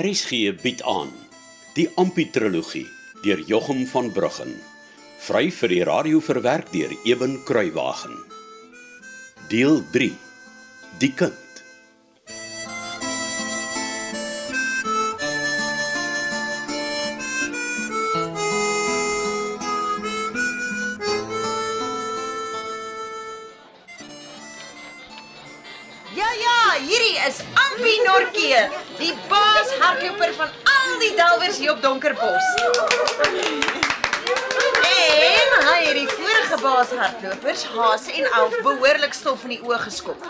RSG bied aan die Amputrologie deur Jochum van Bruggen. Vry vir die radio verwerk deur Eben Kruiwagen. Deel 3. Die kind. Ja ja, hierdie is Ampie Norkie, die baas hardloper van al die delwers hier op Donkerbos. En hy het die vorige baas hardlopers, Haas en Alf, behoorlik stof in die oë geskop.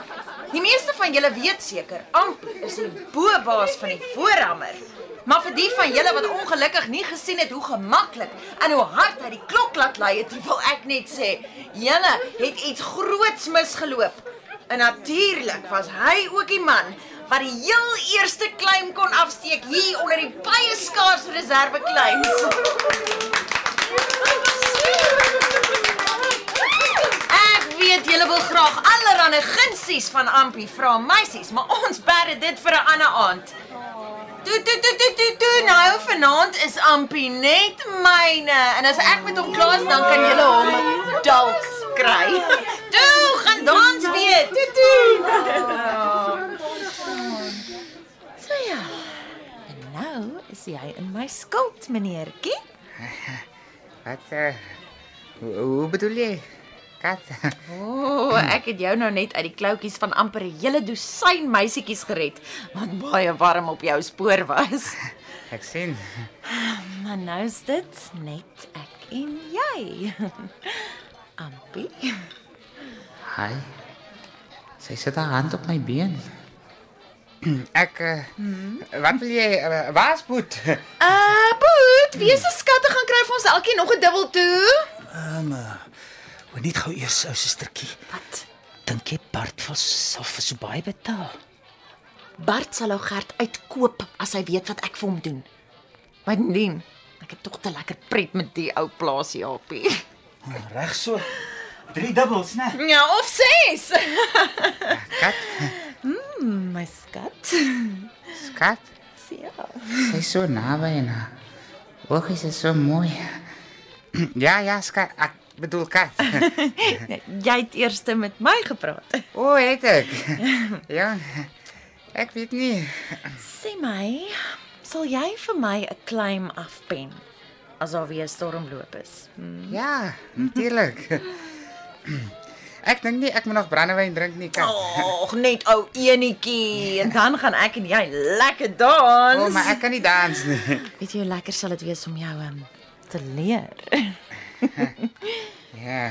Die meeste van julle weet seker, Ampie is die bo-baas van die voorhammer. Maar vir die van julle wat ongelukkig nie gesien het hoe gemaklik en hoe hard hy die klok laat lui het, wil ek net sê, julle het iets groots misgeloop. En natuurlik was hy ook die man wat die heel eerste claim kon afsteek hier onder die baie skaars reserve claims. Ek weet julle wil graag allerlei gunsies van Ampie vra meisies, maar ons bære dit vir 'n ander aand. Toe toe toe toe toe toe nou vanaand is Ampie net myne en as ek met hom klaar is dan kan julle hom dalk kry. Toe gaan dans weer. Toe toe. So ja. En nou is jy in my skuld, meneertjie. Wat uh, hoe, hoe bedoel jy? Kat. O, oh, ek het jou nou net uit die kloutjies van amper 'n hele dosyn meisietjies gered wat baie warm op jou spoor was. Ek sien. Maar nou is dit net ek en jy. Ampie. Hi. Sy sit haar hand op my been. Ek uh, hmm? wat wil jy uh, waar's Boet? Uh, Boet, wie is 'n skatte gaan kry vir ons elkeen nog 'n dubbel toe? Ehm, um, hoe net gou eers ou sustertjie. Wat? Dink jy Bart sal vir so baie betaal? Bart sal ou Gert uitkoop as hy weet wat ek vir hom doen. Maar indien, ek het tog te lekker pret met die ou plaas Japie. Ah, Reg so. Drie dubbels, né? Ja, of ses. Kat. Mm, my Skat. Ja. Sy's so naby en haar oogies is so mooi. Ja, ja, skat. Ek bedoel kat. Jy het eers met my gepraat. O, het ek. Ja. Ek weet nie. Sê my, sal jy vir my 'n claim afpen as daar weer stormloop is? Hmm. Ja, natuurlik. Ek dink nie ek moet nog brandewyn drink nie, kat. Ag, net ou enetjie en dan gaan ek en jy lekker dans. O, oh, maar ek kan nie dans nie. weet jy hoe lekker sal dit wees om jou um, te leer? Ja.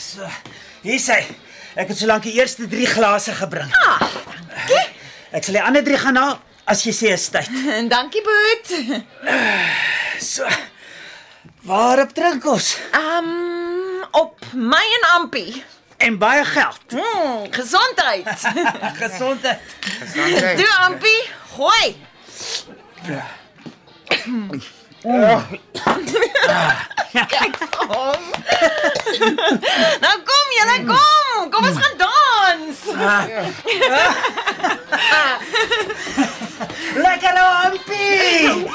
So. Hier sê. Ek het solank die eerste 3 glase gebring. Ah, dankie. Ek sal die ander 3 gaan haal as jy sê is tyd. En dankie Boet. So. Waarop drink ons? Um op my en Ampie. En baie geld. Mm, gesondheid. Gesondheid. Gesondheid. Toe Ampie, gooi. Hom. nou kom julle kom. Kom ons gaan dans. Lekker ampie.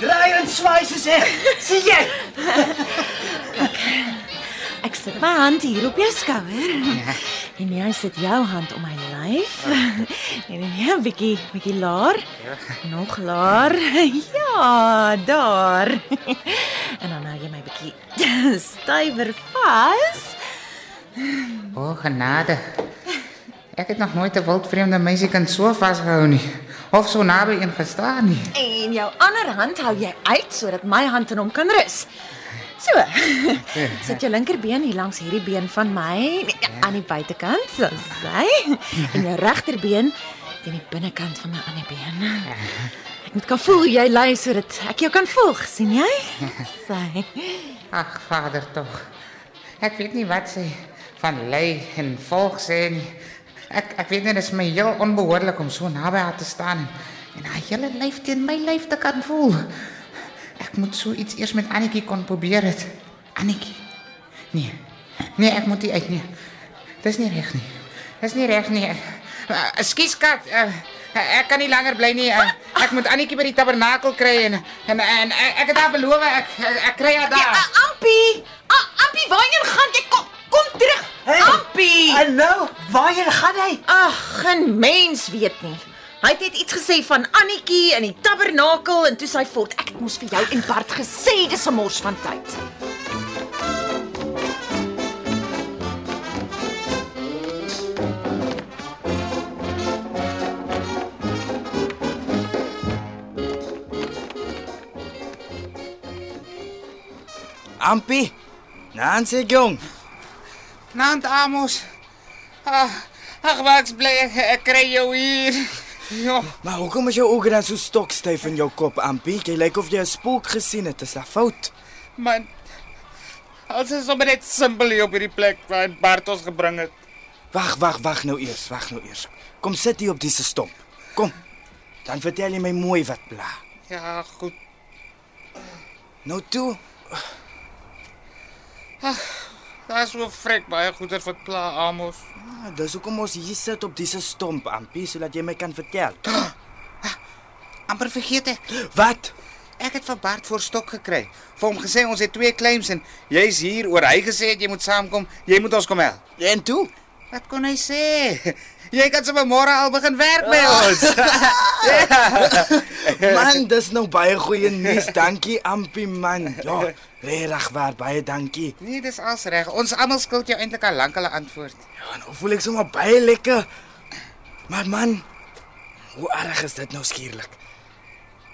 Draai en swaai soos ek. Sien jy? My hand hier op jou skouer. En jy sit jou hand om my lyf. En nee, 'n bietjie bietjie laer. Nog laer. Ja, daar. En dan hou jy my bietjie stywer vas. O, genade. Ek het nog nooit 'n wildvreemde meisie kan so vasgehou nie. Of so naby een gestaan nie. En jou ander hand hou jy uit sodat my hand in hom kan rus. So. Sit jou linkerbeen hier langs hierdie been van my nee, aan die buitekant, so sy. En jou regterbeen teen die binnekant van my ander been. Ek moet kan voel jy lê sodat ek jou kan volg, sien jy? Sy. Ag, Vader tog. Ek weet nie wat sy van lei en volg sê nie. Ek ek weet net dit is my heel onbehoorlik om so naby haar te staan en, en haar hele lyf teen my lyf te kan voel. Ek moet so iets eers met Annetjie kon probeer het. Annetjie. Nee. Nee, ek moet nie uit nie. Dis nie reg nie. Dis nie reg nie. Uh, Ekskuus kat. Uh, Ek kan nie langer bly nie. Ek, ek moet Annetjie by die tabernakel kry en en, en ek, het haar beloof ek ek, kry haar Ja, daar. uh, Ampie, uh, Ampie, waarheen gaan jy? Kom, kom terug. Hey. Ampie. En nou, waarheen gaan hy? Ag, geen mens weet nie. Hy het iets gesê van Annetjie in die tabernakel en toe sy voort. Ek het mos vir jou en Bart gesê dis 'n mors van tyd. Ampi. Nancy jong. Nant Amos. Ag, ag waks bly ek, ek kry jou hier. Ja, Maar hoekom is jou oë dan so stokstyf in jou kop, Ampi? Jy lyk of jy 'n spook gesien het. Is dit fout? man. Als is sommer net simpel hier op hierdie plek waar Bart ons gebring het. Wag, wag, wag nou eers, wag nou eers. Kom sit hier op disse stomp. Kom. Dan vertel jy my mooi wat pla. Ja, goed. Nou toe. Daar's so vrek baie goeie vir pla Amos. Ah, dis hoekom ons hier sit op disse stomp, Ampi, sodat jy my kan vertel. amper vergeet ek. Wat? Ek het van Bart voor stok gekry. Vir hom gesê ons het twee claims en jy's hier oor hy gesê het jy moet saamkom. Jy moet ons kom help. En toe? Wat kon hy sê? Jy kan sommer môre al begin werk by ons. Man, dis nou baie goeie nuus. Dankie, Ampi man. Ja, regtig waar, baie dankie. nee, dis als reg. Ons almal skuld jou eintlik al lank 'n antwoord. Ja, nou voel ek sommer baie lekker. Maar man, hoe erg is dit nou skielik?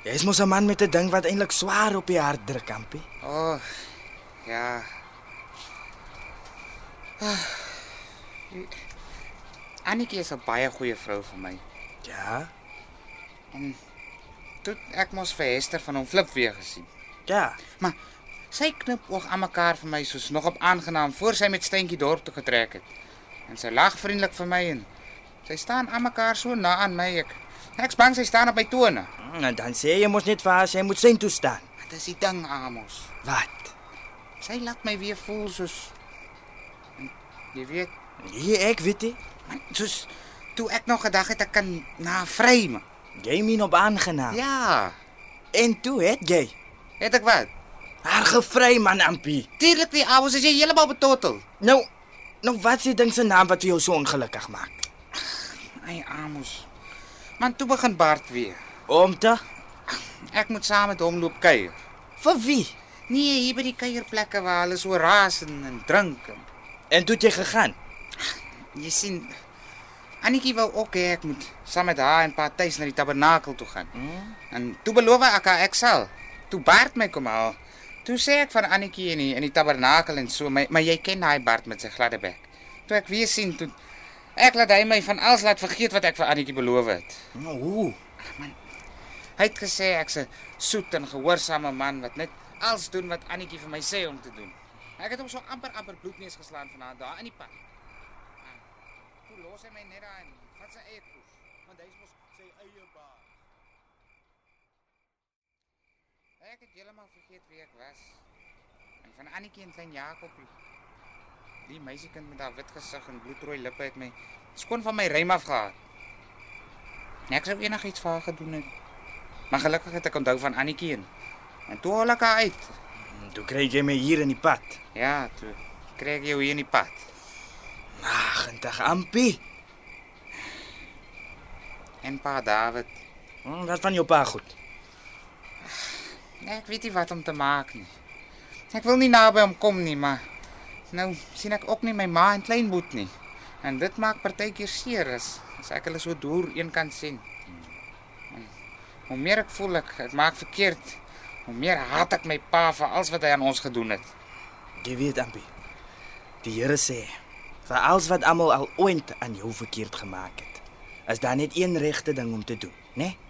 Jy's mos 'n man met 'n ding wat eintlik swaar op die hart druk, Ampi. O, oh, ja. Ah. Annetjie is 'n baie goeie vrou vir my. Ja. Toe ek mos vir Hester van hom flip weer gesien. Ja. Maar sy knip oog aan mekaar vir my soos nog op aangenaam voor sy met Steentjie dorp toe getrek het. En sy lag vriendelik vir my en sy staan aan mekaar so na aan my ek. Ek's bang sy staan op my tone. En dan sê jy mos net vir haar sy moet sien toe staan. Dit is die ding, Amos. Wat? Sy laat my weer voel soos jy weet, Nee, ek weet nie. man, soos toe ek nog gedag het ek kan na vry man. Jy meen op aangenaam. Ja, En toe het jy het ek wat? Haar gevry man, Ampi. Tuurlik die Amos is jy heeltemal betotel. Nou, nou wat is die ding se naam wat vir jou so ongelukkig maak? Ai Amos. Man, toe begin Bart weer. Om te Ek moet saam met hom loop kuier. vir wie? Nee, hier by die kuierplekke waar hulle so raas en, en drink. En, En toe het jy gegaan. jy sien Annetjie wou ook hê ek moet saam met haar en pa tuis na die tabernakel toe gaan. Hmm? En toe beloof ek haar ek sal. Toe Bart my kom haal. Toe sê ek van Annetjie in die in die tabernakel en so, maar, maar jy ken daai Bart met sy gladde bek. Toe ek weer sien toe ek laat hy my van alles laat vergeet wat ek vir Annetjie beloof het. Nou, hoe? Hy het gesê ek's 'n soet en gehoorsame man wat net alles doen wat Annetjie vir my sê om te doen. Ek het hom so amper amper bloedneus geslaan van haar daar in die pad. Ah, Toe los hy my net daar en vat sy eie koers, want hy's mos sy eie baas. Ek het heeltemal vergeet wie ek was. En van Annetjie en klein Jakobie. Die meisiekind met haar wit gesig en bloedrooi lippe het my skoon van my rym af gehad. Ek sou enigiets vir haar gedoen het. Maar gelukkig het ek onthou van Annetjie en en toe haal ek haar uit. Toe kry jy my hier in die pad. Ja, toe kry ek jou hier in die pad. Ag, entig Ampi. En pa David, Hm, Wat van jou pa goed? Nee, ek weet nie wat om te maak nie. Ek wil nie naby hom kom nie, maar nou sien ek ook nie my ma en kleinboet nie. En dit maak partykeer seer as, as ek hulle so deur een kant sien. En hoe meer ek voel ek ek maak verkeerd, hoe meer haat ek my pa vir alles wat hy aan ons gedoen het. Jy weet Ampi. Die Here sê, vir alles wat almal al ooit aan jou verkeerd gemaak het, is daar net een regte ding om te doen, né? Nee?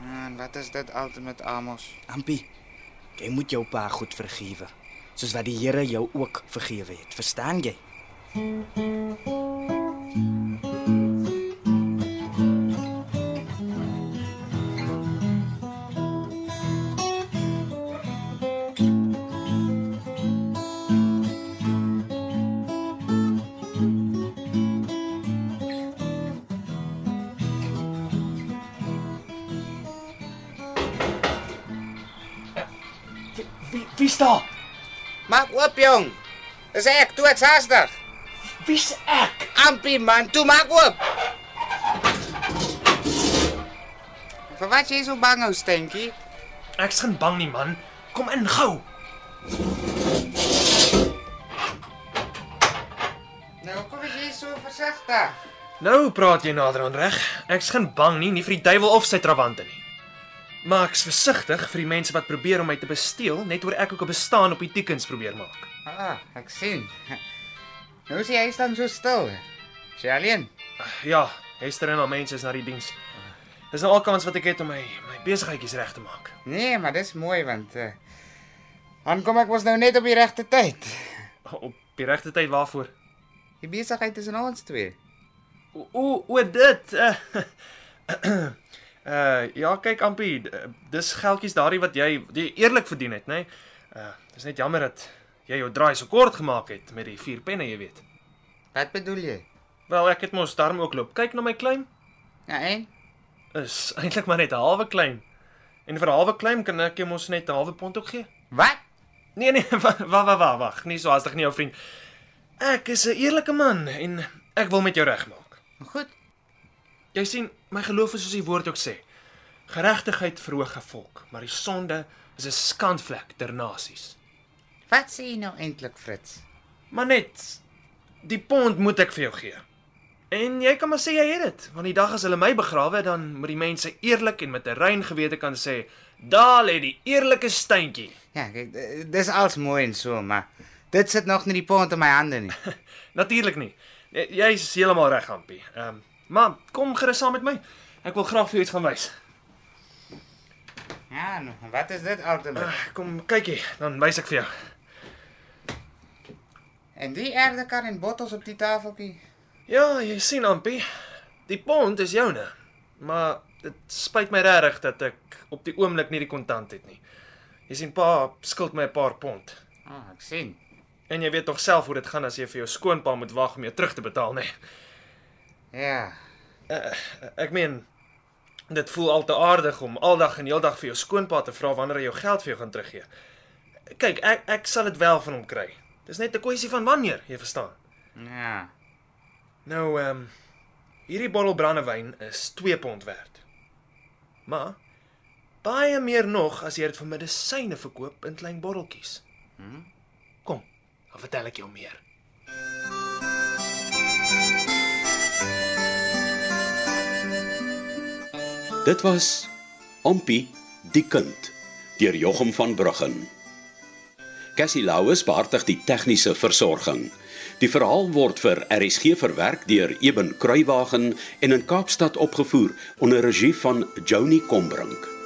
En wat is dit altyd met Amos? Ampi, jy moet jou pa goed vergewe, soos wat die Here jou ook vergewe het. Verstaan jy? Wie daar? Maak oop jong. Dis ek, toe ek's haastig. Wie's ek? Ampie man, toe maak oop. Vir wat jy so bang ou stenkie? Ek's geen bang nie, man. Kom in gou. Nou kom jy so versigtig. Nou praat jy nader aan reg. Ek's geen bang nie, nie vir die duiwel of sy trawante nie. Maar ek's versigtig vir die mense wat probeer om my te besteel, net oor ek ook 'n bestaan op die tikens probeer maak. Ah, ek sien. Nou sien jy staan so stil. Sy alleen. Ja, Hester en haar mense is na die diens. Dis nou al kans wat ek het om my my besigheidjies reg te maak. Nee, maar dis mooi want uh dan kom ek mos nou net op die regte tyd. Op die regte tyd waarvoor? Die besigheid is in ons twee. O, o, o dit. Uh, uh ja, kyk Ampie, dis geldjies daardie wat jy jy eerlik verdien het, nê? Nee? Uh dis net jammer dat jy jou draai so kort gemaak het met die vier penne, jy weet. Wat bedoel jy? Wel, ek het mos daarom ook loop. Kyk na my claim. Ja, en? Is eintlik maar net 'n halwe claim. En vir 'n halwe claim kan ek jou mos net 'n halwe pond ook gee. Wat? Nee nee, wag wag wag wag, nie so hastig nie jou vriend. Ek is 'n eerlike man en ek wil met jou regmaak. Goed. Jy sien, my geloof is soos die woord ook sê. Geregtigheid verhoog 'n volk, maar die sonde is 'n skandvlek ter nasies. Wat sê jy nou eintlik, Fritz? Maar net die pond moet ek vir jou gee. En jy kan maar sê jy het dit, want die dag as hulle my begrawe, dan moet die mense eerlik en met 'n rein gewete kan sê, daar lê die eerlike steentjie. Ja, kyk, d- dis als mooi en so, maar dit sit nog nie die pont in my hande nie. Natuurlik nie. Jy- Jy's heeltemal reg, Hampie. Ehm, um, maar kom gerus saam met my. Ek wil graag vir jou iets gaan wys. Ja, nou, wat is dit altyd? Kom kyk hier, dan wys ek vir jou. En die erdekar en bottels op die tafeltjie. Ja, jy sien Ampie, die pond is joune. Maar dit spyt my regtig dat ek op die oomblik nie die kontant het nie. Jy sien pa skuld my 'n paar pond. Ah, oh, ek sien. En jy weet tog self hoe dit gaan as jy vir jou skoonpa moet wag om jou terug te betaal, nê? Nee. Ja. Ek meen dit voel al te aardig om aldag en heeldag vir jou skoonpa te vra wanneer hy jou geld vir jou gaan teruggee. Kyk, ek ek sal dit wel van hom kry. Dis net 'n kwessie van wanneer, jy verstaan. Ja. Nou ehm um, hierdie bottel brandewyn is 2 pond werd. Maar baie meer nog as jy dit vir medisyne verkoop in klein botteltjies. Hm? Kom, dan vertel ek jou meer. Dit was Ompie die kind deur Jochum van Bruggen. Cassie Lauis beheerdig die tegniese versorging. Die verhaal word vir RSG verwerk deur Eben Kruiwagen en in Kaapstad opgevoer onder regie van Joni Combrink.